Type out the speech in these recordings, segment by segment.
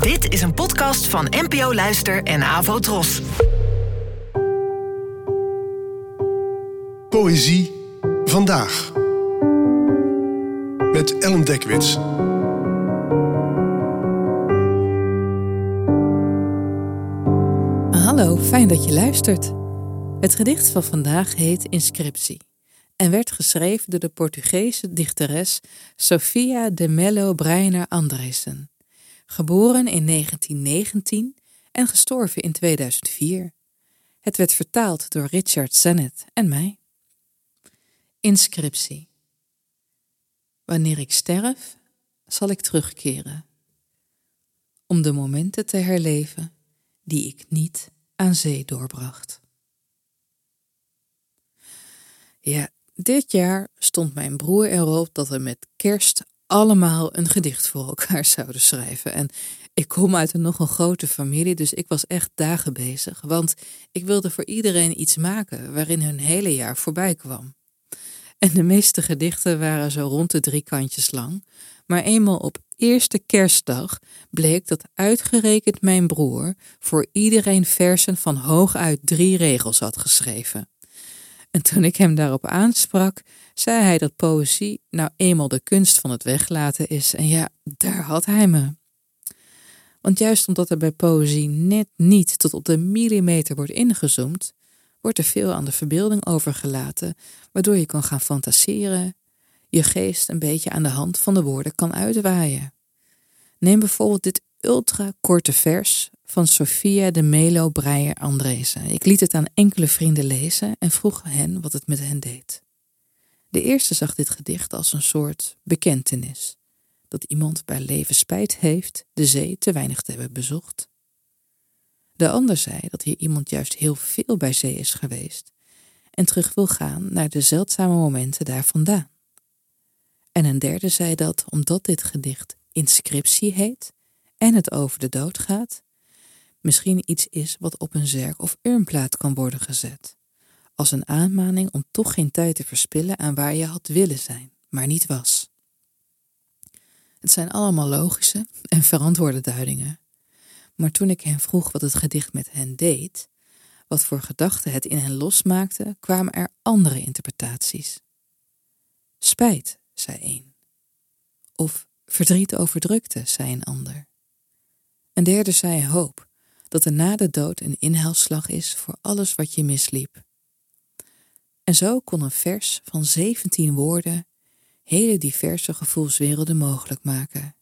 Dit is een podcast van NPO Luister en Avo Tros. Poëzie vandaag. Met Ellen Dekwits. Hallo, fijn dat je luistert. Het gedicht van vandaag heet Inscriptie en werd geschreven door de Portugese dichteres Sofia de Mello Breiner Andresen, geboren in 1919 en gestorven in 2004. Het werd vertaald door Richard Sennett en mij. Inscriptie. Wanneer ik sterf, zal ik terugkeren, om de momenten te herleven die ik niet aan zee doorbracht. Ja, dit jaar stond mijn broer erop dat we met kerst allemaal een gedicht voor elkaar zouden schrijven. En ik kom uit een nog een grote familie, dus ik was echt dagen bezig. Want ik wilde voor iedereen iets maken waarin hun hele jaar voorbij kwam. En de meeste gedichten waren zo rond de drie kantjes lang. Maar eenmaal op eerste kerstdag bleek dat uitgerekend mijn broer voor iedereen versen van hooguit drie regels had geschreven. En toen ik hem daarop aansprak, zei hij dat poëzie nou eenmaal de kunst van het weglaten is. En ja, daar had hij me. Want juist omdat er bij poëzie net niet tot op de millimeter wordt ingezoomd, wordt er veel aan de verbeelding overgelaten, waardoor je kan gaan fantaseren, je geest een beetje aan de hand van de woorden kan uitwaaien. Neem bijvoorbeeld dit ultra korte vers van Sophia de Melo Breyer Andrezen. Ik liet het aan enkele vrienden lezen en vroeg hen wat het met hen deed. De eerste zag dit gedicht als een soort bekentenis dat iemand bij leven spijt heeft de zee te weinig te hebben bezocht. De ander zei dat hier iemand juist heel veel bij zee is geweest en terug wil gaan naar de zeldzame momenten daar vandaan. En een derde zei dat omdat dit gedicht inscriptie heet en het over de dood gaat, misschien iets is wat op een zerk of urnplaat kan worden gezet, als een aanmaning om toch geen tijd te verspillen aan waar je had willen zijn, maar niet was. Het zijn allemaal logische en verantwoorde duidingen. Maar toen ik hen vroeg wat het gedicht met hen deed, wat voor gedachten het in hen losmaakte, kwamen er andere interpretaties. Spijt, zei een. Of verdriet over drukte, zei een ander. Een derde zei hoop, dat er na de dood een inhaalslag is voor alles wat je misliep. En zo kon een vers van zeventien woorden hele diverse gevoelswerelden mogelijk maken.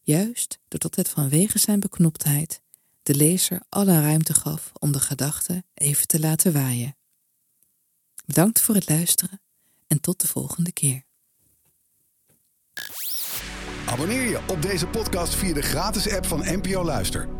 Juist doordat het vanwege zijn beknoptheid de lezer alle ruimte gaf om de gedachten even te laten waaien. Bedankt voor het luisteren en tot de volgende keer. Abonneer je op deze podcast via de gratis app van NPO Luister.